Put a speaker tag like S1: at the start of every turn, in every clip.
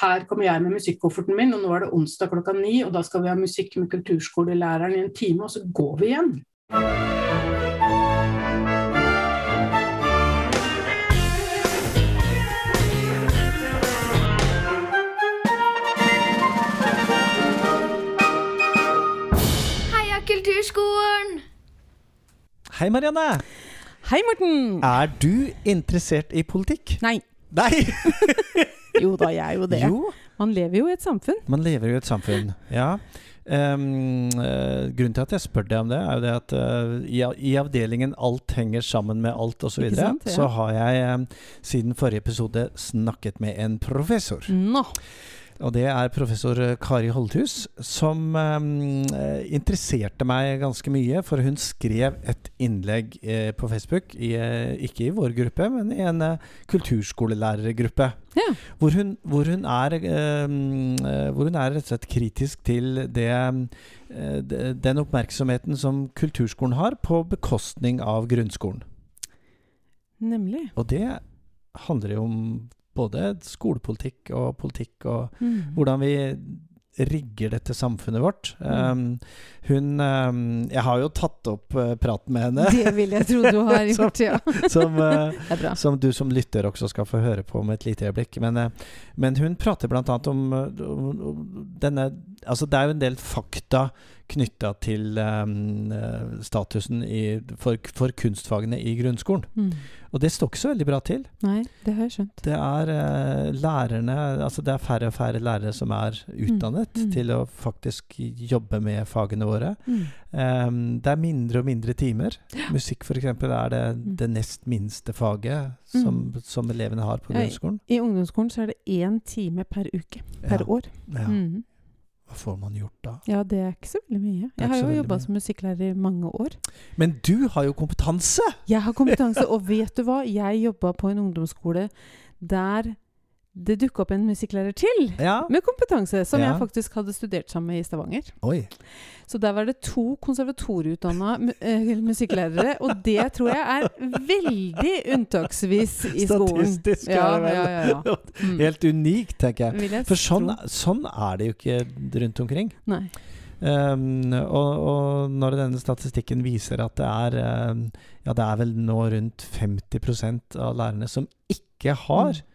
S1: her kommer jeg med musikkofferten min, og nå er det onsdag klokka ni, og da skal vi ha musikk med kulturskolelæreren i en time, og så går vi igjen.
S2: Heia Kulturskolen!
S3: Hei, Marianne.
S4: Hei, Morten!
S3: Er du interessert i politikk?
S4: Nei.
S3: Nei!
S4: Jo da, jeg er jo det.
S3: Jo,
S4: Man lever jo i et samfunn.
S3: man lever jo i et samfunn. Ja. Um, uh, grunnen til at jeg spør deg om det, er jo det at uh, i, i avdelingen 'Alt henger sammen med alt' osv., så, videre,
S4: sant? Ja.
S3: så har jeg um, siden forrige episode snakket med en professor.
S4: Nå.
S3: Og det er professor eh, Kari Holdhus, som eh, interesserte meg ganske mye. For hun skrev et innlegg eh, på Facebook, i, eh, ikke i vår gruppe, men i en eh, kulturskolelærergruppe.
S4: Ja.
S3: Hvor hun, hvor hun er eh, eh, Hvor hun er rett og slett kritisk til det, den oppmerksomheten som kulturskolen har, på bekostning av grunnskolen.
S4: Nemlig.
S3: Og det handler jo om både skolepolitikk og politikk og
S4: Mm.
S3: hvordan vi rigger dette samfunnet vårt.
S4: Mm.
S3: Um, hun um, Jeg har jo tatt opp uh, praten med henne,
S4: Det vil jeg tro du har
S3: Som-
S4: gjort, ja.
S3: som, uh, som du som lytter også skal få høre på om et lite øyeblikk. Men, uh, men hun prater bl.a. Om, om om denne Altså, det er jo en del fakta knytta til um, statusen i, for, for kunstfagene i grunnskolen.
S4: Mm.
S3: Og det står ikke så veldig bra til.
S4: Nei, det har jeg skjønt.
S3: Det er uh, lærerne Altså det er færre og færre lærere som er utdannet
S4: mm.
S3: til å faktisk jobbe med fagene våre.
S4: Mm.
S3: Em, det er mindre og mindre timer. Musikk f.eks. er det
S4: Mm.
S3: det nest minste faget som, som elevene har på grunnskolen.
S4: I ungdomsskolen så er det én time per uke. Per
S3: Ja,
S4: år.
S3: ja. Hva får man gjort da?
S4: Ja, det er ikke så veldig mye. Jeg har jo jobba som musikklærer i mange år.
S3: Men du har jo kompetanse!
S4: Jeg har kompetanse, og vet du hva? Jeg jobba på en ungdomsskole der det dukka opp en musikklærer til
S3: Ja.
S4: med kompetanse, som
S3: Ja.
S4: jeg faktisk hadde studert sammen med i Stavanger.
S3: Oi.
S4: Så der var det to konservatorieutdanna eh, musikklærere, og det tror jeg er veldig unntaksvis i skolen.
S3: Statistisk
S4: Ja, ja, ja, ja. Mm.
S3: Helt unikt, tenker jeg.
S4: Jeg
S3: For sånn, sånn er det jo ikke rundt omkring.
S4: Nei.
S3: Um, og, og når denne statistikken viser at det er um, Ja, det er vel nå rundt 50% av lærerne som ikke har
S4: Mm.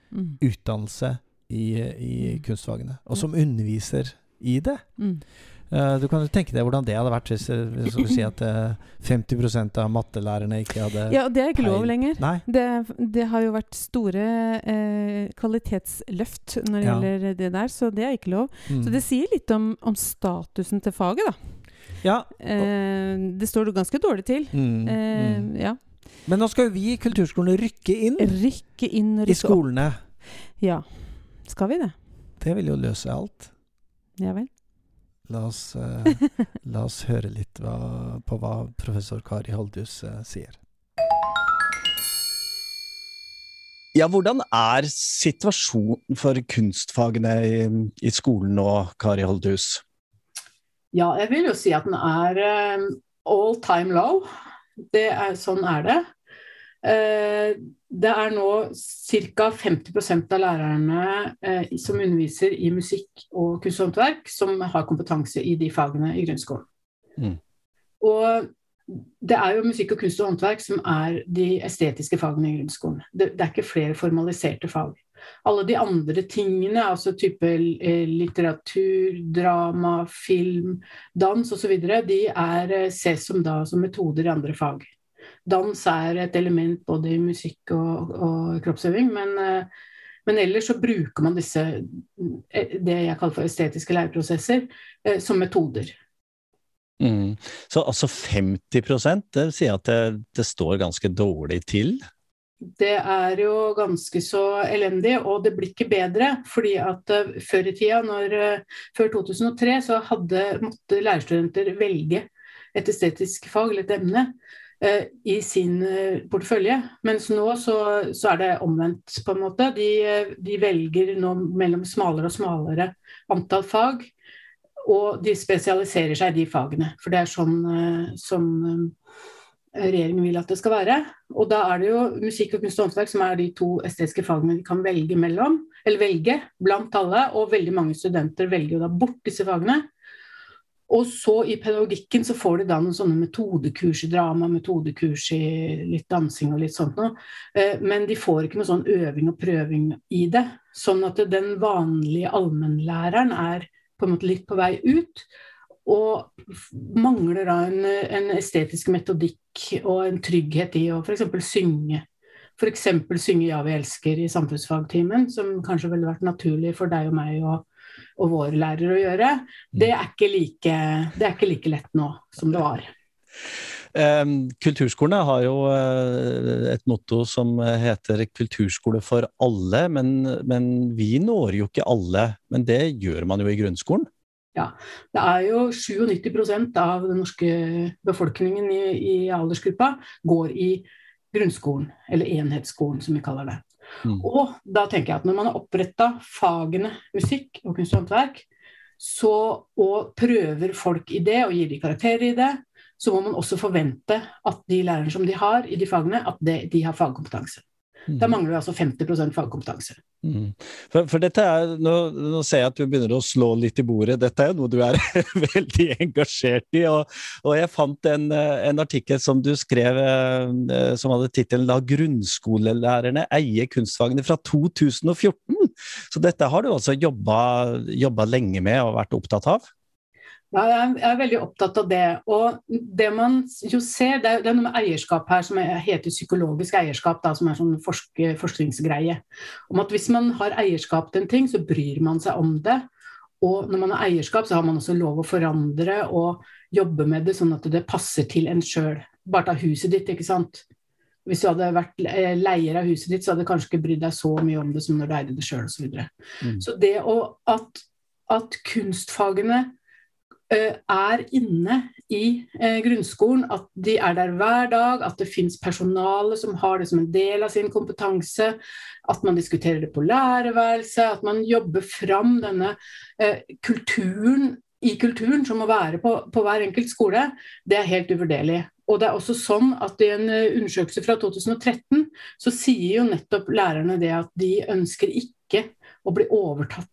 S3: Utdannelse i, i
S4: Mm.
S3: kunstfagene, og som underviser i det.
S4: Mm.
S3: Uh, du kan jo tenke deg hvordan det hadde vært hvis hvis vi si at uh, 50% av mattelærerne ikke hadde
S4: Ja, og det er ikke lov lenger. Det, det har jo vært store uh, kvalitetsløft når det
S3: Ja.
S4: gjelder det der, så det er ikke lov.
S3: Mm.
S4: Så det sier litt om, om statusen til faget, da.
S3: ja.
S4: Eh, det står du ganske dårlig til.
S3: Mm,
S4: Eh,
S3: mm.
S4: Ja.
S3: Men nå skal jo vi i kulturskolen rykke inn
S4: Rykke inn,
S3: i
S4: skolene. opp. Ja. Skal vi det?
S3: Det vil jo løse alt.
S4: Ja vel.
S3: La oss, eh, la oss høre litt hva, på hva professor Kari Holdhus eh, sier. Ja, hvordan er situasjonen for kunstfagene i, i skolen nå, Kari Holdhus?
S1: Ja, jeg vil jo si at den er eh, all time low. Det er, sånn er det. Eh, det er nå ca. 50% av lærerne eh, som underviser i musikk og kunst og håndverk, som har kompetanse i de fagene i grunnskolen.
S3: Mm.
S1: Og det er jo musikk og kunst og håndverk som er de estetiske fagene i grunnskolen. Det, det er ikke flere formaliserte fag. Alle de andre tingene, altså type eh, litteratur, drama, film, dans osv., de er ses som da som metoder i andre fag. Dans er et element både i musikk og, og kroppsøving, men, eh, men ellers så bruker man disse, eh, det jeg kaller for estetiske læreprosesser, eh, som metoder.
S5: Mm. Så altså 50 det sier at det, det står ganske dårlig til?
S1: Det er jo ganske så elendig, og det blir ikke bedre. fordi at før i tida, når, før 2003, så hadde, måtte lærerstudenter velge et estetisk fag eller et emne i sin portefølje. Mens nå så, så, er det omvendt, på en måte. De, de velger nå mellom smalere og smalere antall fag. Og de spesialiserer seg i de fagene. For det er sånn sånn regjeringen vil at det skal være. Og da er det jo musikk og kunst og håndverk som er de to estetiske fagene de kan velge mellom. eller velge blant alle, og veldig mange studenter velger jo da bort disse fagene. Og så i pedagogikken så får de da noen sånne metodekurs i drama, metodekurs i litt dansing og litt sånt noe. Eh, men de får ikke noe sånn øving og prøving i det. Sånn at den vanlige allmennlæreren er på en måte litt på vei ut. Og mangler da en, en estetisk metodikk og en trygghet i å f.eks. synge. F.eks. synge 'Ja, vi elsker' i samfunnsfagtimen, som kanskje ville vært naturlig for deg og meg å og våre lærere å gjøre, det er ikke like, det er ikke like lett nå som det var.
S3: Kulturskolene har jo uh, et motto som heter 'kulturskole for alle', men, men, vi når jo ikke alle. Men det gjør man jo i grunnskolen?
S1: Ja, det er jo 97% av den norske befolkningen i, i aldersgruppa går i grunnskolen, eller enhetsskolen som vi kaller det. Mm. Og da tenker jeg at når man har oppretta fagene musikk og kunst og håndverk, og prøver folk i det og gir de karakterer i det, så må man også forvente at de lærerne som de har i de fagene, at det, de har fagkompetanse. Mm. Da mangler vi altså 50 fagkompetanse.
S3: Mm. For, for, dette er, nå, nå, ser jeg at du begynner å slå litt i bordet. Dette er jo noe du er veldig engasjert i. Og, og jeg fant en, en, artikkel som du skrev eh, som hadde tittelen 'La grunnskolelærerne eie kunstfagene' fra 2014. Så dette har du altså jobba lenge med og vært opptatt av?
S1: Ja, jeg er veldig opptatt av det. Og det man jo ser, det er, det er noe med eierskap her som heter psykologisk eierskap, da, som er sånn forsk forskningsgreie. Om at hvis man har eierskap til en ting, så bryr man seg om det. Og når man har eierskap, så har man også lov å forandre og jobbe med det sånn at det passer til en sjøl. Bare ta huset ditt, ikke sant. Hvis du hadde vært leier av huset ditt, så hadde du kanskje ikke brydd deg så mye om det som når du eide det sjøl osv. Så, videre. mm. så det å, at, at kunstfagene Eh, er inne i eh, grunnskolen, at de er der hver dag, at det fins personale som har det som en del av sin kompetanse, at man diskuterer det på lærerværelset, at man jobber fram denne eh, kulturen i kulturen som må være på, på, hver enkelt skole, det er helt uvurderlig. Og det er også sånn at I en undersøkelse fra 2013 så sier jo nettopp lærerne det at de ønsker ikke å bli overtatt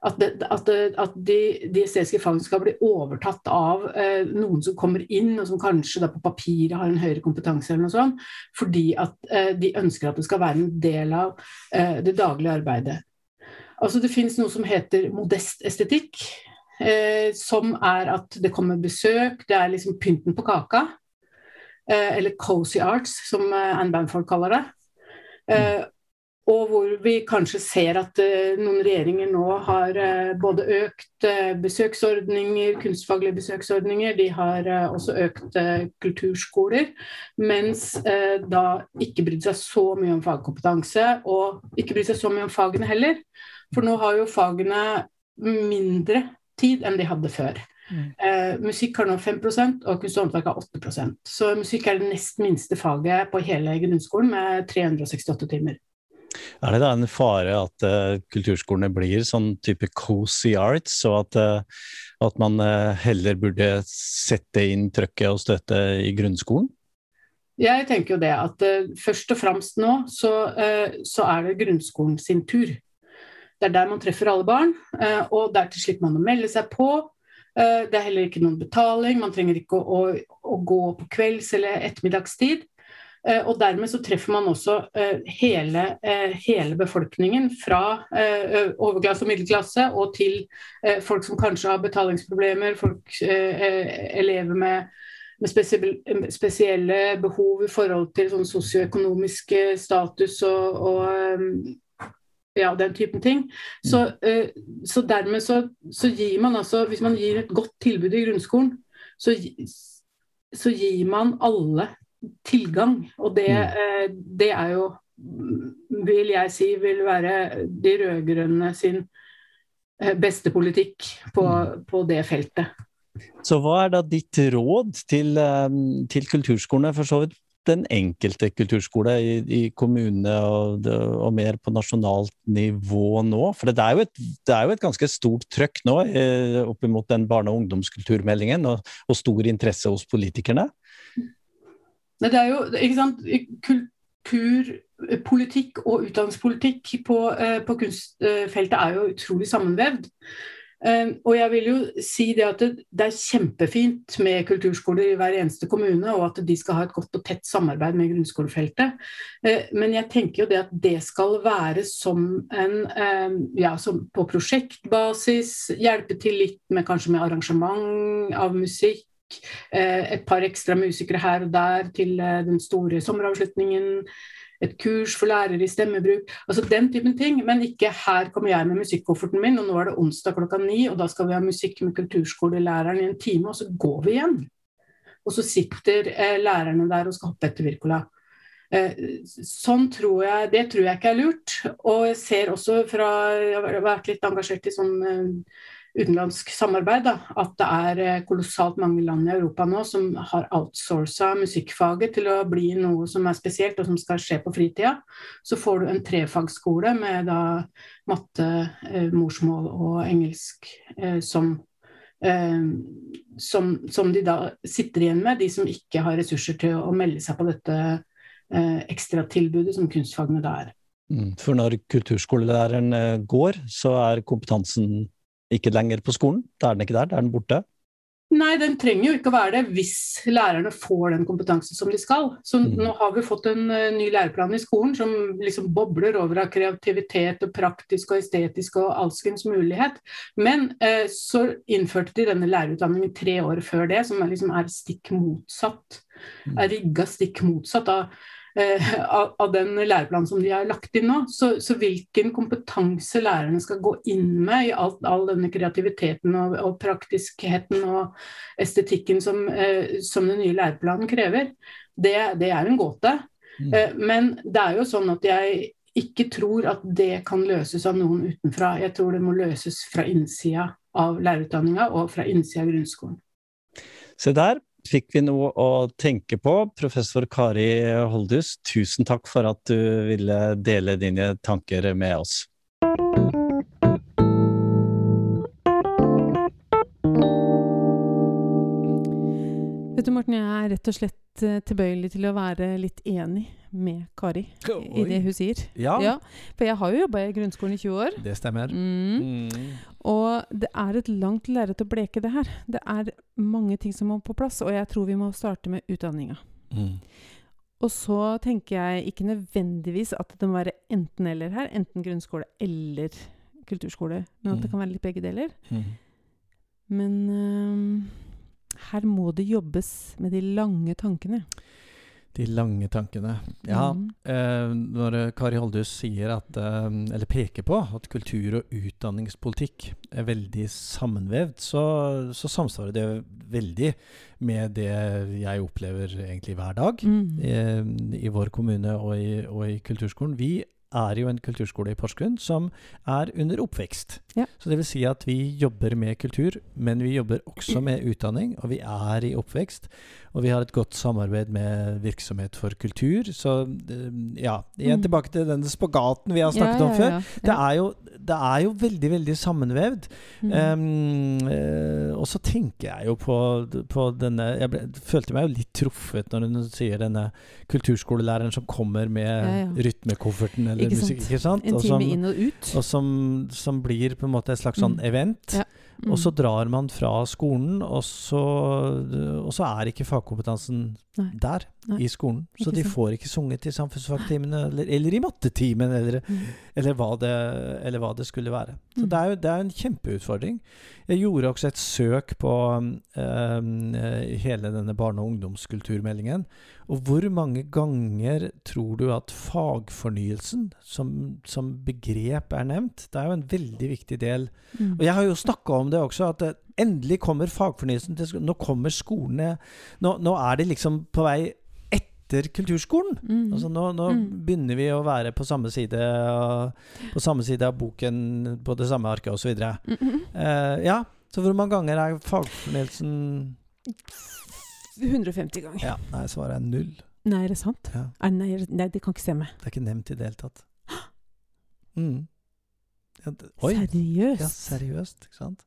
S1: at, det, at, det, at de, de, estetiske fagene skal bli overtatt av eh, noen som kommer inn, og som kanskje på papiret har en høyere kompetanse, eller noe sånt, fordi at eh, de ønsker at det skal være en del av eh, det daglige arbeidet. Altså Det finnes noe som heter modest estetikk, eh, som er at det kommer besøk, det er liksom pynten på kaka. Eh, eller cozy arts, som eh, Anne Banford kaller det. Og hvor vi kanskje ser at uh, noen regjeringer nå har uh, både økt uh, besøksordninger, kunstfaglige besøksordninger, de har også økt kulturskoler, mens da ikke brydd seg så mye om fagkompetanse, og ikke brydd seg så mye om fagene heller. For nå har jo fagene mindre tid enn de hadde før. Mm. musikk har nå 5 og kunst og håndverk har 8% Så musikk er det nest minste faget på hele grunnskolen med 368 timer.
S3: Er det da en fare at uh, kulturskolene blir sånn type cozy arts, og at, uh, at man uh, heller burde sette inn trøkket og støtte i grunnskolen?
S1: Jeg tenker jo det at først og fremst nå så, så, er det grunnskolen sin tur. Det er der man treffer alle barn, og der til slipper man å melde seg på. Det er heller ikke noen betaling, man trenger ikke å, å, å gå på kvelds- eller ettermiddagstid. Eh, og dermed så treffer man også eh, hele, eh, hele befolkningen, fra overklasse og middelklasse og til folk som kanskje har betalingsproblemer, folk, elever med, med spesielle behov i forhold til sånn sosioøkonomisk status og, og ja, den typen ting. Så, så dermed så, så, gir man altså Hvis man gir et godt tilbud i grunnskolen, så, så gir man alle tilgang. Og det, mm. Eh, det er jo, vil jeg si, vil være de rød-grønne sin eh, beste politikk på, mm. på, det feltet.
S3: Så hva er da ditt råd til, eh, til kulturskolene, for så vidt den enkelte kulturskole i, i kommunene og, og, mer på nasjonalt nivå nå? For det er jo et, det er jo et ganske stort trøkk nå eh, oppimot den barne- og ungdomskulturmeldingen, og, og, stor interesse hos politikerne.
S1: Det er jo, ikke sant, kulturpolitikk og utdanningspolitikk på, eh, på kunstfeltet er jo utrolig sammenvevd. Eh, og jeg vil jo si det at det, det, er kjempefint med kulturskoler i hver eneste kommune, og at de skal ha et godt og tett samarbeid med grunnskolefeltet. Eh, men jeg tenker jo det at det skal være som en ja, som på prosjektbasis, hjelpe til litt med kanskje med arrangement av musikk. Et par ekstra musikere her og der til den store sommeravslutningen et kurs for lærere i stemmebruk. Altså den typen ting. Men ikke her kommer jeg med musikkofferten min, og nå er det onsdag klokka ni, og da skal vi ha musikk med kulturskolelæreren i en time, og så går vi igjen. Og så sitter eh, lærerne der og skal hoppe etter Wirkola. Eh, sånn tror jeg, Det tror jeg ikke er lurt. Og jeg ser også fra Jeg har vært litt engasjert i sånn eh, utenlandsk samarbeid, da, at det er eh, kolossalt mange land i Europa nå som har outsourca musikkfaget til å bli noe som er spesielt, og som skal skje på fritida. Så får du en trefagsskole med da matte, eh, morsmål og engelsk eh, som, som, som, de da sitter igjen med, de som ikke har ressurser til å melde seg på dette ekstratilbudet som kunstfagene da er.
S5: Mm, for når kulturskolelæreren går, så er kompetansen ikke lenger på skolen? Da er den ikke der, da er den borte?
S1: Nei, den trenger jo ikke å være det hvis lærerne får den kompetansen som de skal. Så mm. nå har vi fått en uh, ny læreplan i skolen som liksom bobler over av kreativitet og praktisk og estetisk og alskens mulighet. Men uh, så innførte de denne lærerutdanningen tre år før det, som er, liksom, er stikk motsatt. Mm. Er rigga stikk motsatt av Eh, av, av, den læreplanen som de har lagt inn nå. Så, så, hvilken kompetanse lærerne skal gå inn med i alt, all denne kreativiteten og, og praktiskheten og estetikken som, eh, som, den nye læreplanen krever, det, det er en gåte. Mm. Eh, men det er jo sånn at jeg ikke tror at det kan løses av noen utenfra. Jeg tror det må løses fra innsida av lærerutdanninga og fra innsida av grunnskolen.
S5: Se der, fikk vi noe å tenke på. Professor Kari Holdhus, tusen takk for at du ville dele dine tanker med oss.
S4: Vet du, Morten, jeg er rett og slett eh, tilbøyelig til å være litt enig med Kari Oi. i det hun sier.
S3: Ja. ja
S4: for jeg har jo jobba i grunnskolen i 20 år.
S3: Det stemmer.
S4: Mm. Mm. Og det er et langt lerret å bleke, det her. Det er mange ting som må på plass, og jeg tror vi må starte med utdanninga. Mm. Og så tenker jeg ikke nødvendigvis at det må være enten-eller her. Enten grunnskole eller kulturskole. Men at det mm. kan være litt begge deler. Mm. Men øh, her må det jobbes med de lange tankene.
S3: De lange tankene. Ja, mm. eh, når Kari Holdhus sier at, eh, eller peker på at kultur- og utdanningspolitikk er veldig sammenvevd, så, så, samsvarer det veldig med det jeg opplever egentlig hver dag mm. eh, i vår kommune og i, og i kulturskolen. Vi er jo en kulturskole i Porsgrunn som er under oppvekst. Ja. Så det vil si at vi jobber med kultur, men vi jobber også med utdanning, og vi er i oppvekst. Og vi har et godt samarbeid med Virksomhet for kultur. Så eh, ja, igjen mm. tilbake til denne spagaten vi har snakket ja, ja, om før. Det er, jo, det, er jo, veldig, veldig sammenvevd. Mm. Um, og så tenker jeg jo på, på denne Jeg ble, følte meg jo litt truffet når hun sier denne kulturskolelæreren som kommer med rytmekofferten eller
S4: ikke
S3: musikk.
S4: ikke sant? En time inn og ut.
S3: Og som, som, blir på en måte et slags sånn mm. event. Ja. Mm. Og så drar man fra skolen, og så, og så er ikke fagkompetansen Nei. der Nei. i skolen. Så de får ikke sunget i samfunnsfagtimene, eller, eller, i mattetimen, eller, mm. eller, hva det, eller, hva det, skulle være. Så mm. det, er jo, det er en kjempeutfordring. Jeg gjorde også et søk på um, hele denne barne- og ungdomskulturmeldingen. Og hvor mange ganger tror du at fagfornyelsen som, som begrep er nevnt? Det er jo en veldig viktig del. Mm. Og jeg har jo snakka om det også, at det, endelig kommer fagfornyelsen til skolen. Nå kommer skolene nå, nå, er de liksom på vei etter kulturskolen. Mm. Altså nå, nå mm. begynner vi å være på samme side På samme side av boken, på det samme arket osv. Mm -hmm. uh, ja, så hvor mange ganger er fagfornyelsen
S4: 150 ganger.
S3: Ja, Nei, svaret er null.
S4: Nei, er det sant? Ja. Er, nei, nei, det kan ikke stemme.
S3: Det er ikke nevnt i det hele tatt. Mm.
S4: Ja, det. Seriøst?
S3: Ja, seriøst. Ikke sant?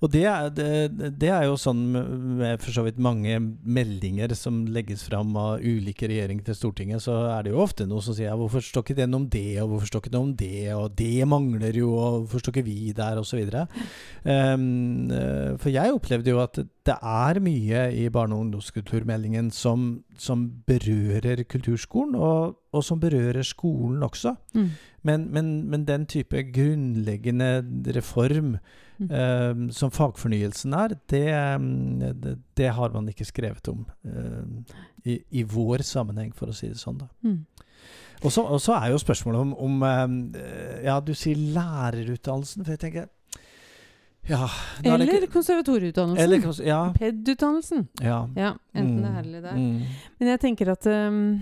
S3: Og det er, det, det er jo sånn med for så vidt mange meldinger som legges fram av ulike regjeringer til Stortinget, så er det jo ofte noe som sier ja, hvorfor står ikke det noe om det, og hvorfor står ikke den om det, og det mangler jo, og hvorfor står ikke vi der, osv. Um, for jeg opplevde jo at det er mye i barne- og ungdomskulturmeldingen som, som berører kulturskolen, og, og, som berører skolen også. Mm. Men, men, men, den type grunnleggende reform Uh, som fagfornyelsen er, det, det, det, har man ikke skrevet om uh, i, i, vår sammenheng, for å si det sånn. da. Mm. Og så er jo spørsmålet om, om uh, Ja, du sier lærerutdannelsen, for jeg tenker ja,
S4: eller ikke, konservatorieutdannelsen.
S3: Eller, ja.
S4: PED-utdannelsen.
S3: Ja.
S4: ja. Enten mm. det her eller der. Mm. Men jeg tenker at um,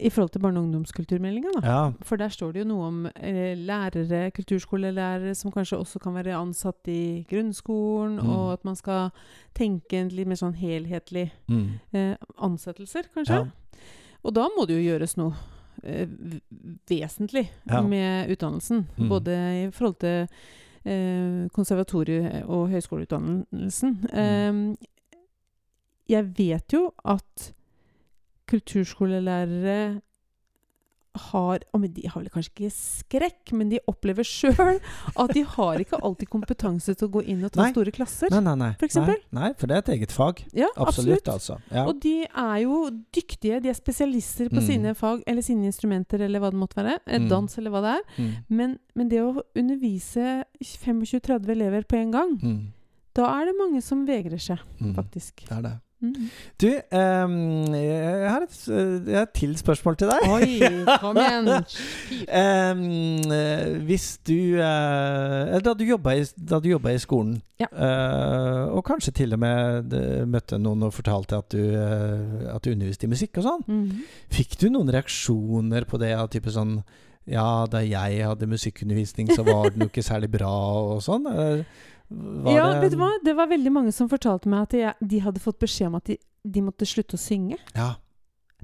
S4: i forhold til barne- og ungdomskulturmeldinga.
S3: Ja.
S4: For der står det jo noe om eh, lærere, kulturskolelærere, som kanskje også kan være ansatt i grunnskolen, mm. og at man skal tenke en litt mer sånn helhetlig mm. eh, ansettelser, kanskje. Ja. Og da må det jo gjøres noe eh, vesentlig ja. med utdannelsen. Mm. Både i forhold til eh, konservatoriet og høyskoleutdannelsen. Mm. jeg vet jo at kulturskolelærere har De har vel kanskje ikke skrekk, men de opplever sjøl at de har ikke alltid kompetanse til å gå inn og ta nei. store klasser.
S3: Nei, nei, nei.
S4: For eksempel.
S3: Nei, for det er et eget fag.
S4: Ja, absolutt.
S3: absolutt altså. ja.
S4: Og de er jo dyktige. De er spesialister på mm. sine fag eller sine instrumenter eller hva det måtte være. Mm. Dans eller hva det er. Mm. Men, men, det å undervise 25-30 elever på en gang, mm. da er det mange som vegrer seg, mm. faktisk.
S3: Det er det. Mm. Du, um, jeg, har et, et til spørsmål til deg.
S4: Oi, kom igjen.
S3: um, hvis du uh, Da du jobba i, i, skolen,
S4: ja.
S3: uh, og kanskje til og med møtte noen og fortalte at du, uh, at du underviste i musikk og sånn, mm. fikk du noen reaksjoner på det? Av type sånn Ja, da jeg hadde musikkundervisning, så var det jo ikke særlig bra, og sånn?
S4: Ja, det... vet du hva? Det var veldig mange som fortalte meg at jeg, de hadde fått beskjed om at de, de måtte slutte å synge.
S3: Ja.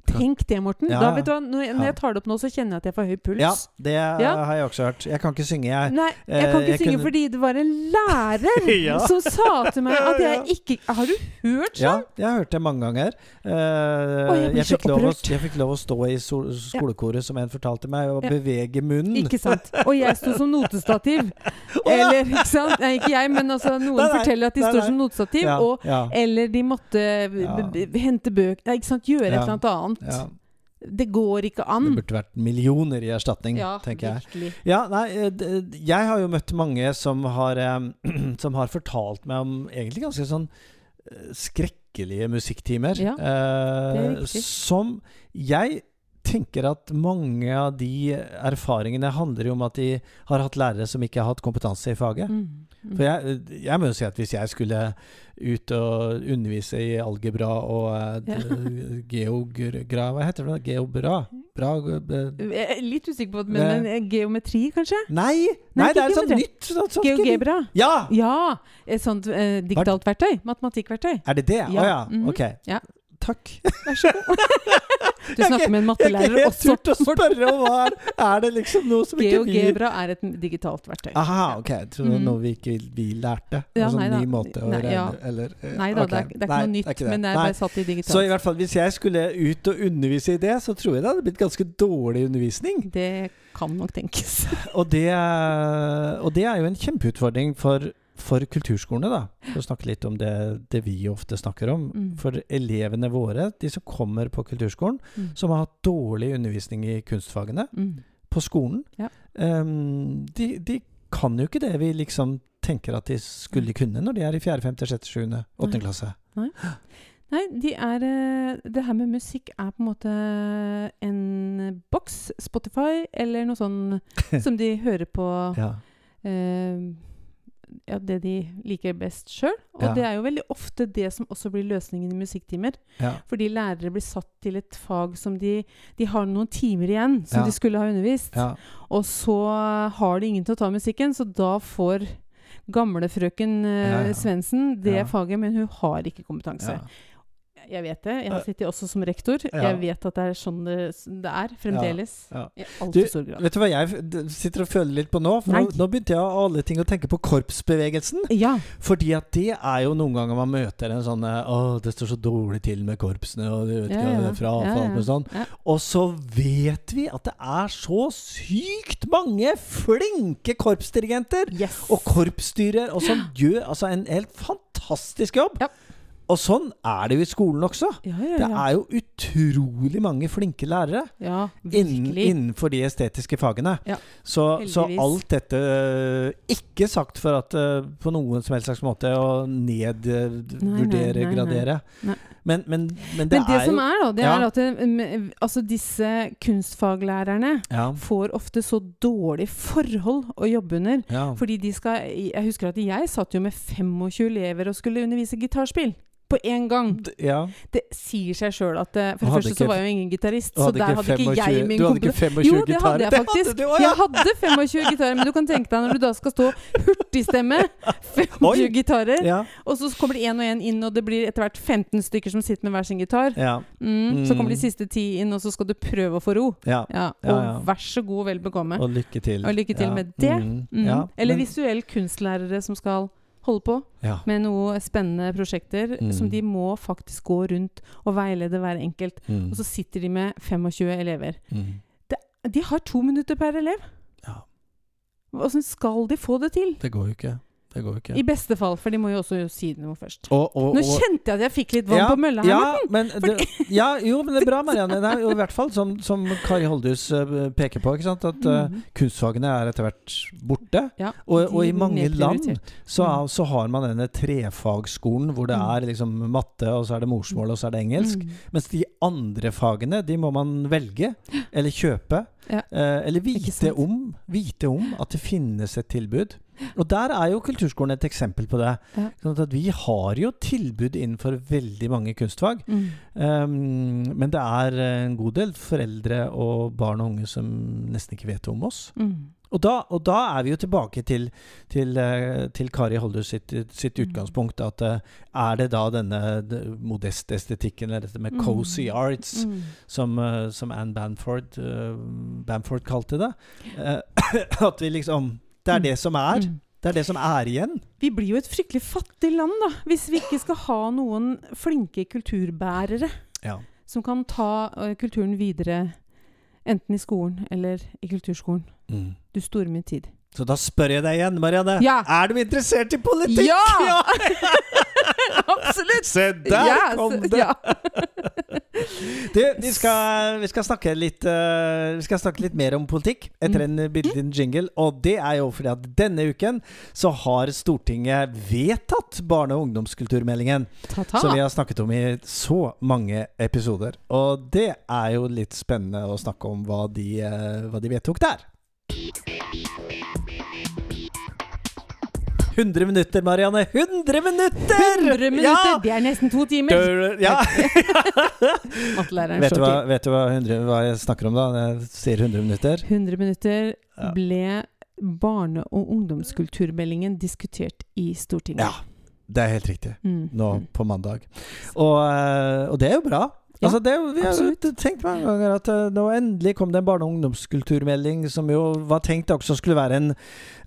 S4: Tenk det, Morten. Ja, da, vet du hva, når, jeg, når jeg tar det opp nå, så kjenner jeg at jeg får høy puls.
S3: Ja, det ja. har jeg også hørt. Jeg kan ikke synge, jeg.
S4: Nei, jeg kan ikke jeg synge kunne... fordi det var en lærer ja. som sa til meg at jeg ikke Har du hørt sånn?
S3: Ja, jeg har hørt det mange ganger. Uh, Åh, jeg, jeg, fikk å, jeg, fikk lov å, stå i skolekoret, som en fortalte meg, og bevege munnen.
S4: Ikke sant. Og jeg sto som notestativ. Eller, ikke sant. Nei, ikke jeg, men altså, noen nei, nei, forteller at de står som notestativ. Og, eller de måtte hente bøker Ikke sant. Gjøre et eller annet annet. Ja. Det går ikke an.
S3: Det burde vært millioner i erstatning, ja, tenker virkelig. jeg. Ja, nei, eh, jeg har jo møtt mange som har, som har fortalt meg om egentlig ganske sånn eh, skrekkelige musikktimer.
S4: Ja,
S3: eh, som jeg tenker at mange av de erfaringene handler jo om at de har hatt lærere som ikke har hatt kompetanse i faget. Mm. For jeg, jeg, må jo si at hvis jeg skulle ut og undervise i algebra og ja. geogra... Hva heter det? Geobra? Bra,
S4: jeg er litt usikker på det, men, men geometri, kanskje?
S3: Nei, nei, nei det er sånn nytt. Sånt,
S4: sånt Geogebra?
S3: Ja!
S4: ja! Et sånt eh, digitalt verktøy. Matematikkverktøy.
S3: Er det det? Å ja. Oh, ja. Mm -hmm. Ok.
S4: Ja.
S3: Takk.
S4: Vær så god. Du snakker med en mattelærer også.
S3: Jeg har ikke helt turt å spørre om hva er, er det liksom noe som ikke
S4: vi GeoGebra er et digitalt verktøy.
S3: Aha, ok. Jeg trodde mm. noe vi ikke vi lærte. Ja, altså en ny måte å
S4: nei, ja.
S3: eller,
S4: eh, Nei da, okay. det, er, det er ikke noe nytt, ikke men det er bare satt i digitalt.
S3: Så i hvert fall, hvis jeg skulle ut og undervise i det, så tror jeg det hadde blitt ganske dårlig undervisning.
S4: Det kan nok tenkes.
S3: og, det, og det er jo en kjempeutfordring for for kulturskolene, da, for å snakke litt om det, det vi ofte snakker om mm. For elevene våre, de som kommer på kulturskolen, mm. som har hatt dårlig undervisning i kunstfagene mm. på skolen,
S4: ja.
S3: um, de, de, kan jo ikke det vi liksom tenker at de skulle kunne når de er i 4., 5., 6., 7., 8. klasse.
S4: Nei. Nei, de er eh, Det her med musikk er på en måte en boks, Spotify, eller noe sånn som de hører på
S3: ja.
S4: eh, ja, det de liker best sjøl. Og ja. det er jo veldig ofte det som også blir løsningen i musikktimer.
S3: Ja.
S4: Fordi lærere blir satt til et fag som de De har noen timer igjen som de skulle ha undervist. Og så har de ingen til å ta musikken, så da får gamlefrøken uh, Svendsen det faget, men hun har ikke kompetanse. Jeg vet det. Jeg har sittet også som rektor.
S3: Ja.
S4: Jeg vet at det er sånn det, det er fremdeles.
S3: Ja.
S4: I altfor stor grad.
S3: vet du hva jeg sitter og føler litt på nå? For nå, nå begynte jeg av alle ting å tenke på korpsbevegelsen.
S4: Ja.
S3: Fordi at det er jo noen ganger man møter en sånn eh, Å, det står så dårlig til med korpsene, og du vet
S4: Ja,
S3: ikke hva det er fra avfall
S4: ja.
S3: og sånn.
S4: Ja.
S3: Og så vet vi at det er så sykt mange flinke korpsdirigenter
S4: Yes.
S3: og korpsstyrer, og som gjør altså en helt fantastisk jobb.
S4: Ja.
S3: Og sånn er det jo i skolen også.
S4: ja, ja,
S3: Det er jo utrolig mange flinke lærere
S4: ja,
S3: innen, innenfor de estetiske fagene.
S4: Ja,
S3: så, så alt dette øh, Ikke sagt for at øh, på noen som helst slags måte å nedvurdere, gradere.
S4: Nei.
S3: Men, men, men det
S4: Men det
S3: er
S4: som er, da, det
S3: Ja.
S4: er at det, altså disse kunstfaglærerne
S3: ja,
S4: får ofte så dårlig forhold å jobbe under.
S3: ja.
S4: Fordi de skal Jeg husker at jeg satt jo med 25 elever og skulle undervise gitarspill. På én gang.
S3: Ja.
S4: Det sier seg sjøl at eh, For det første så var jeg jo ingen gitarist, så der hadde ikke
S3: 25
S4: jeg min
S3: Du hadde ikke 25 gitarer?
S4: Jo, det hadde jeg
S3: faktisk. hadde du, ja.
S4: Jeg hadde 25 gitarer, men du kan tenke deg når du da skal stå hurtigstemme, 25
S3: Oi.
S4: gitarer,
S3: Ja,
S4: og så kommer det én og én inn, og det blir etter hvert 15 stykker som sitter med hver sin gitar.
S3: ja,
S4: Mm, Så kommer de
S3: Mm.
S4: siste ti inn, og så skal du prøve å få ro.
S3: ja.
S4: Ja, og vær så god, vel bekomme.
S3: Og lykke til.
S4: Og lykke til med det.
S3: Mm,
S4: Mm.
S3: ja,
S4: Eller
S3: men-
S4: visuell kunstlærere som skal holde på
S3: ja.
S4: med noe spennende prosjekter
S3: Mm.
S4: som de må faktisk gå rundt og veilede hver enkelt.
S3: Mm.
S4: Og så sitter de med 25 elever.
S3: Mm.
S4: De har to minutter per elev.
S3: Ja.
S4: Åssen skal de få det til?
S3: Det går jo ikke. Det går jo ikke.
S4: I beste fall, for de må jo også si noe først.
S3: Og, og,
S4: Nå
S3: og-
S4: kjente jeg at jeg fikk litt vann
S3: Ja,
S4: på mølla her.
S3: Ja, men det, ja, jo, men det er bra, Marianne. Det er jo i hvert fall som, som Kari Holdhus eh, peker på, ikke sant? at
S4: Mhm.
S3: kunstfagene er etter hvert borte.
S4: Ja,
S3: Og, og i mange land så,
S4: Mm.
S3: så har man denne trefagsskolen hvor det
S4: Mm.
S3: er liksom matte, og så er det morsmål, og så er det engelsk.
S4: Mm.
S3: Mens de andre fagene, de må man velge, eller kjøpe.
S4: Ja.
S3: Eh, eller vite om, vite om at det finnes et tilbud. Og der er jo kulturskolen et eksempel på det.
S4: Ja.
S3: Sånn at vi har jo tilbud innenfor veldig mange kunstfag.
S4: Mm.
S3: Um, men det er en god del foreldre og barn og unge som nesten ikke vet om oss.
S4: Mm.
S3: Og da, og da er vi jo tilbake til, til, eh, til Kari Holder sitt, sitt
S4: Mm.
S3: utgangspunkt. At eh, er det da denne modeste estetikken, eller dette med
S4: Mm.
S3: cozy arts,
S4: Mm.
S3: som, eh, som Anne Bamford, Bamford kalte det? At vi liksom Det er det som er.
S4: Mm.
S3: Det er det som er igjen.
S4: Vi blir jo et fryktelig fattig land, da, hvis vi ikke skal ha noen flinke kulturbærere
S3: Ja.
S4: som kan ta ø, kulturen videre, enten i skolen eller i kulturskolen.
S3: Mm.
S4: Du store min tid.
S3: Så da spør jeg deg igjen, Marianne.
S4: Ja.
S3: Er du interessert i politikk?
S4: Ja! Absolutt!
S3: Se der
S4: Ja,
S3: kom det!
S4: Ja.
S3: Du, vi skal, vi, skal snakke litt, uh, vi skal snakke litt mer om politikk etter en bitte liten jingle. Og det er jo fordi at denne uken så har Stortinget vedtatt barne- og ungdomskulturmeldingen.
S4: Ta-ta.
S3: Som vi har snakket om i så mange episoder. Og det er jo litt spennende å snakke om hva de, uh, hva de vedtok der. 100 minutter, Marianne! 100 minutter!
S4: 100 minutter!
S3: Ja!
S4: Det er nesten to timer!
S3: Dør- ja.
S4: Mattelæreren
S3: vet, du hva, vet du hva, 100, hva jeg snakker om da? Når jeg sier 100 minutter?
S4: 100 minutter ble barne- og ungdomskulturmeldingen diskutert i Stortinget.
S3: Ja, det er helt riktig.
S4: Mm.
S3: Nå
S4: Mm.
S3: på mandag. Og, eh, og det er jo bra.
S4: Ja,
S3: altså det, vi har
S4: absolutt.
S3: tenkt mange ganger at eh, nå endelig kom det en barne- og ungdomskulturmelding som jo var tenkt også skulle være en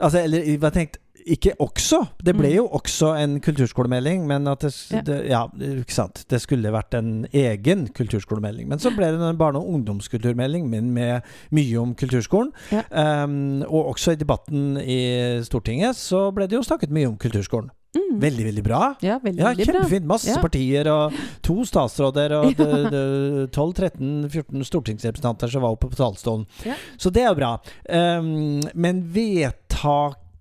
S3: altså, Eller var tenkt ikke også. Det ble
S4: Mm.
S3: jo også en kulturskolemelding, men at det,
S4: Ja.
S3: det Ja, ikke sant. Det skulle vært en egen kulturskolemelding. Men så ble det en barne- og ungdomskulturmelding, men med mye om kulturskolen.
S4: Ja.
S3: Um, og også i debatten i Stortinget så ble det jo snakket mye om kulturskolen.
S4: Mm.
S3: Veldig, veldig bra.
S4: Ja, veldig,
S3: Ja, kjempefint. Masse
S4: Ja.
S3: partier og to statsråder og det- det- 12-13-14 stortingsrepresentanter som var oppe på talerstolen.
S4: Ja.
S3: Så det er jo bra. Um, men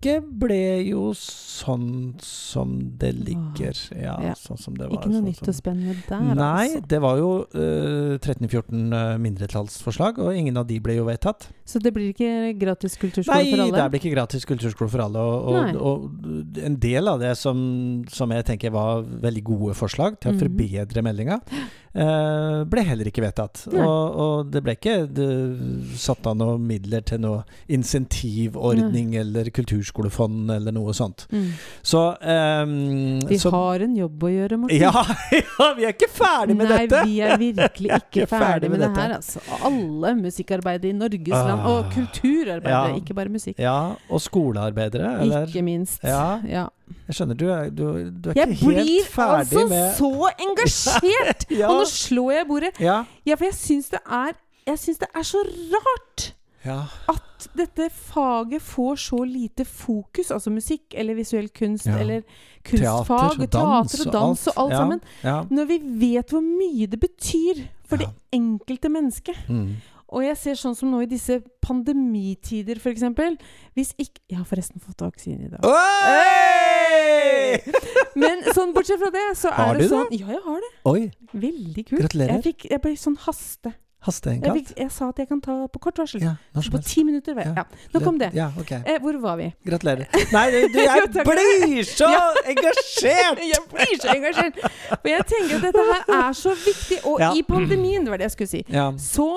S3: vedtaket ble jo sånn som det ligger. Ja,
S4: Ja.
S3: sånn som det var.
S4: Ikke noe
S3: sånn
S4: nytt og spennende der,
S3: Nei,
S4: altså.
S3: det var jo uh, 13-14 uh, mindretallsforslag, og ingen av de ble jo vedtatt.
S4: Så det blir ikke gratis kulturskole
S3: Nei,
S4: for alle?
S3: Nei, det blir ikke gratis kulturskole for alle. Og, og, og en del av det som, som jeg tenker var veldig gode forslag til å
S4: Mhm.
S3: forbedre meldinga, eh, ble heller ikke vedtatt. Og, og det ble ikke det, satt av noen midler til noe insentivordning eller kulturskolefond eller noe sånt.
S4: Mm.
S3: Så, um,
S4: Vi
S3: så
S4: har en jobb å gjøre, Morten.
S3: ja, ja, vi er ikke ferdig med
S4: Nei,
S3: dette!
S4: vi er virkelig ikke
S3: er ferdig
S4: ferdig med
S3: med
S4: det her. Altså. Alle musikkarbeidere i Norges
S3: Ah.
S4: land, og kulturarbeidere,
S3: Ja.
S4: ikke bare musikk.
S3: Ja, og skolearbeidere, eller?
S4: Ikke minst.
S3: Ja.
S4: Ja.
S3: Jeg skjønner, du er, du, du er
S4: Jeg
S3: ikke helt
S4: blir
S3: ferdig
S4: altså
S3: med
S4: så engasjert!
S3: Ja.
S4: Og nå slår jeg i bordet.
S3: Ja.
S4: Ja, for jeg syns det er Jeg syns det er så rart
S3: ja.
S4: at dette faget får så lite fokus, altså musikk eller visuell kunst
S3: Ja.
S4: eller kunstfag,
S3: Teater og dans
S4: teater og dans og alt
S3: Ja,
S4: sammen, når vi vet hvor mye det betyr for det enkelte mennesket.
S3: Mm.
S4: Og jeg ser sånn som nå i disse pandemitider, f.eks. Hvis ikke Jeg har forresten fått vaksine i dag.
S3: Oi!
S4: Men sånn bortsett fra det, så
S3: Har
S4: er det
S3: du det?
S4: sånn Ja, jeg har det.
S3: Oi,
S4: Veldig kult.
S3: Gratulerer.
S4: Jeg, fikk, jeg ble sånn haste. Jeg,
S3: hasteinnkalt.
S4: fikk, jeg sa at jeg kan ta på kort varsel.
S3: Ja,
S4: På ti minutter. var jeg-
S3: Ja.
S4: Ja. Nok om det.
S3: Ja, okay.
S4: Eh, hvor var vi?
S3: Gratulerer. Nei, du, jeg blir så engasjert!
S4: Jeg blir så engasjert! For jeg tenker at dette her er så viktig. Og i pandemien, det var det jeg skulle si, så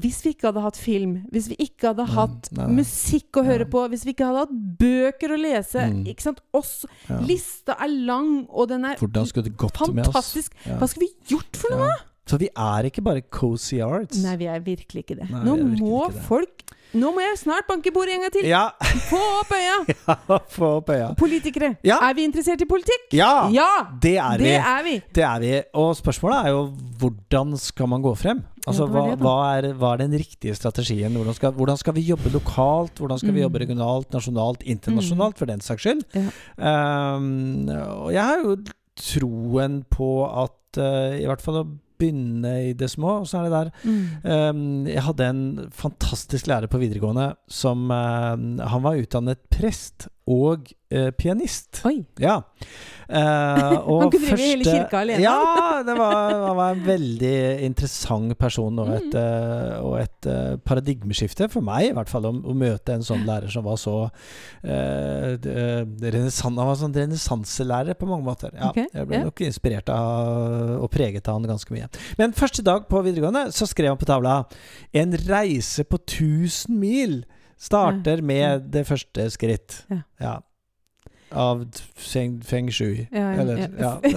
S4: hvis vi ikke hadde hatt film, hvis vi ikke hadde hatt
S3: nei, nei.
S4: musikk å høre
S3: Ja.
S4: på, hvis vi ikke hadde hatt bøker å lese
S3: Mm.
S4: ikke sant? Oss,
S3: Ja.
S4: Lista er lang, og den er fantastisk.
S3: Ja.
S4: Hva skulle vi gjort for noe?
S3: Ja. Så vi er ikke bare cozy arts?
S4: Nei, vi er virkelig ikke det.
S3: Nei,
S4: Nå
S3: virkelig
S4: må
S3: ikke det.
S4: folk Nå må jeg snart banke bordet en gang til!
S3: Ja,
S4: Få opp øya!
S3: ja, få opp øya.
S4: Politikere,
S3: Ja.
S4: er vi interessert i politikk?
S3: Ja!
S4: Ja!
S3: Det er vi.
S4: Det er vi!
S3: Det er vi. Og spørsmålet er jo hvordan skal man gå frem? Altså, hva, hva, er, hva er den riktige strategien? Hvordan skal, hvordan skal vi jobbe lokalt? Hvordan skal vi
S4: Mm.
S3: jobbe regionalt, nasjonalt, internasjonalt, for den saks skyld?
S4: Ja.
S3: Um, og jeg har jo troen på at uh, i hvert fall å begynne i det små, og så er det der
S4: Mm.
S3: Um, jeg hadde en fantastisk lærer på videregående som uh, Han var utdannet prest og eh, pianist.
S4: Oi.
S3: Ja. Eh, og
S4: Han kunne drive hele kirka alene.
S3: Ja, det var, han var en veldig interessant person og et,
S4: Mm.
S3: eh, og et uh, paradigmeskifte for meg, i hvert fall, å, å møte en sånn lærer som var så uh, renessan, Han var sånn renessanselærer på mange måter. Ja,
S4: okay.
S3: jeg ble
S4: yeah.
S3: nok inspirert av og preget av han ganske mye. Men første dag på videregående så skrev han på tavla 'En reise på 1000 mil' starter med det første skritt.
S4: Ja.
S3: Av feng, feng shui. Eller
S4: ja.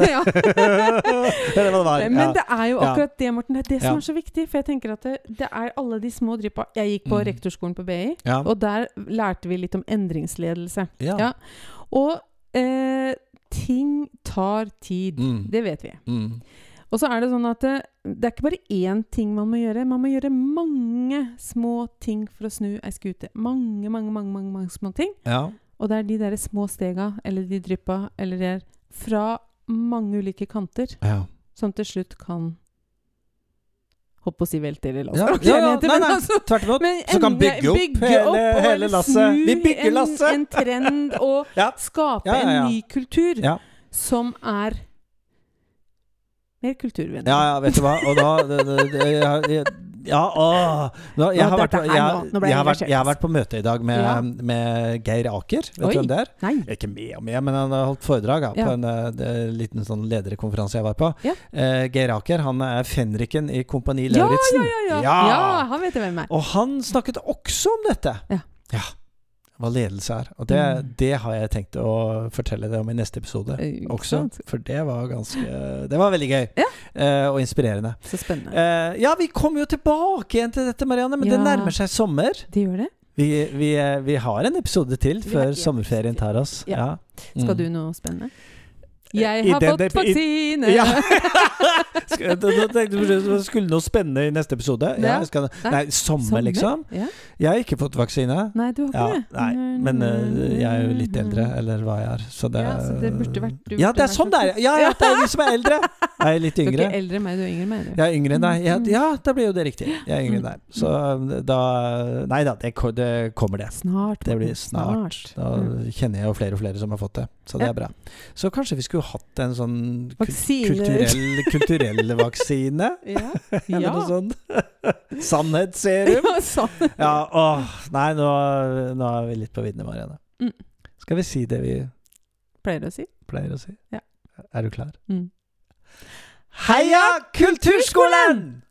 S3: Eller hva det var.
S4: Men det er jo akkurat det, Morten. Det er det som er så viktig. For jeg tenker at det, det er alle de små dryppa Jeg gikk på
S3: Mm.
S4: rektorskolen på BI, og der lærte vi litt om endringsledelse.
S3: ja.
S4: ja. Og eh, ting tar tid.
S3: Mm.
S4: Det vet vi.
S3: Mm.
S4: Og så er det sånn at det, det er ikke bare én ting man må gjøre. Man må gjøre mange små ting for å snu ei skute. Mange, mange, mange, mange, mange små ting.
S3: ja.
S4: Og det er de der små stega, eller de dryppa, eller det er fra mange ulike kanter,
S3: ja.
S4: som til slutt kan Holdt på å si velte eller lasset.
S3: Ja, ja, ja, nei, nei,
S4: altså,
S3: tvert imot.
S4: Så
S3: kan kan
S4: opp,
S3: bygge opp hele- hele lasset. Vi bygger
S4: en,
S3: lasset.
S4: En trend og skape en ny kultur som er mer kulturvennlig.
S3: Ja, ja, vet du hva. Og da det, det, det, jeg, Ja, åh. Nå, jeg, har vært, jeg,
S4: jeg
S3: har vært, jeg har vært på møte i dag med,
S4: Ja.
S3: med Geir Aker. Vet
S4: Oi.
S3: du hvem det er?
S4: Nei.
S3: Ikke med og med, men han har holdt foredrag ja,
S4: Ja.
S3: på en eh, det- liten sånn lederkonferanse jeg var på.
S4: Ja.
S3: Eh, Geir Aker han er fenriken i Kompani
S4: Ja,
S3: Lauritzen.
S4: ja, ja, ja.
S3: Ja.
S4: ja, han vet hvem jeg er.
S3: Og han snakket også om dette.
S4: Ja.
S3: Hva ledelse er. Og det,
S4: Mm.
S3: det har jeg tenkt å fortelle deg om i neste episode
S4: Eh,
S3: også. For det var ganske Det var veldig gøy.
S4: Ja.
S3: Eh, og inspirerende.
S4: Så spennende.
S3: Eh, ja, vi kommer jo tilbake igjen til dette, Marianne, men det nærmer seg sommer.
S4: Det gjør det.
S3: Vi, vi, vi har en episode til før
S4: ja.
S3: sommerferien tar oss.
S4: Ja.
S3: Mm.
S4: Skal du noe spennende? Jeg har fått vaksine!
S3: Ja. Skulle noe spennende i neste episode? Ja, skal,
S4: Nei.
S3: sommer, liksom? Jeg har ikke fått vaksine.
S4: Nei, du har ikke det?
S3: nei, men eh, jeg er jo litt eldre, eller hva jeg er. Så det,
S4: Ja, så det burde vært- du
S3: Ja, det er sånn det er! Ja, ja, det er vi som er eldre! Jeg er litt
S4: Du er ikke eldre enn meg, du er yngre enn meg. Du.
S3: Jeg er yngre enn deg. Ja,
S4: Mm.
S3: ja, da blir jo det riktig. Jeg er yngre enn deg. Så
S4: Mm.
S3: da Nei da, det, det kommer det.
S4: Snart.
S3: Det blir snart. Da
S4: Mm.
S3: kjenner jeg jo flere og flere som har fått det. Så det er bra. Så kanskje vi skulle hatt en sånn kulturell, kulturell vaksine?
S4: Ja.
S3: Eller noe sånt. Sannhetsserum?
S4: ja.
S3: Ja, åh, nei, nå, nå er vi litt på viddene, Marianne.
S4: Mm.
S3: Skal vi si det vi
S4: Pleier å si.
S3: pleier å si?
S4: Ja.
S3: Er du klar?
S4: Mm.
S3: Heia Kulturskolen!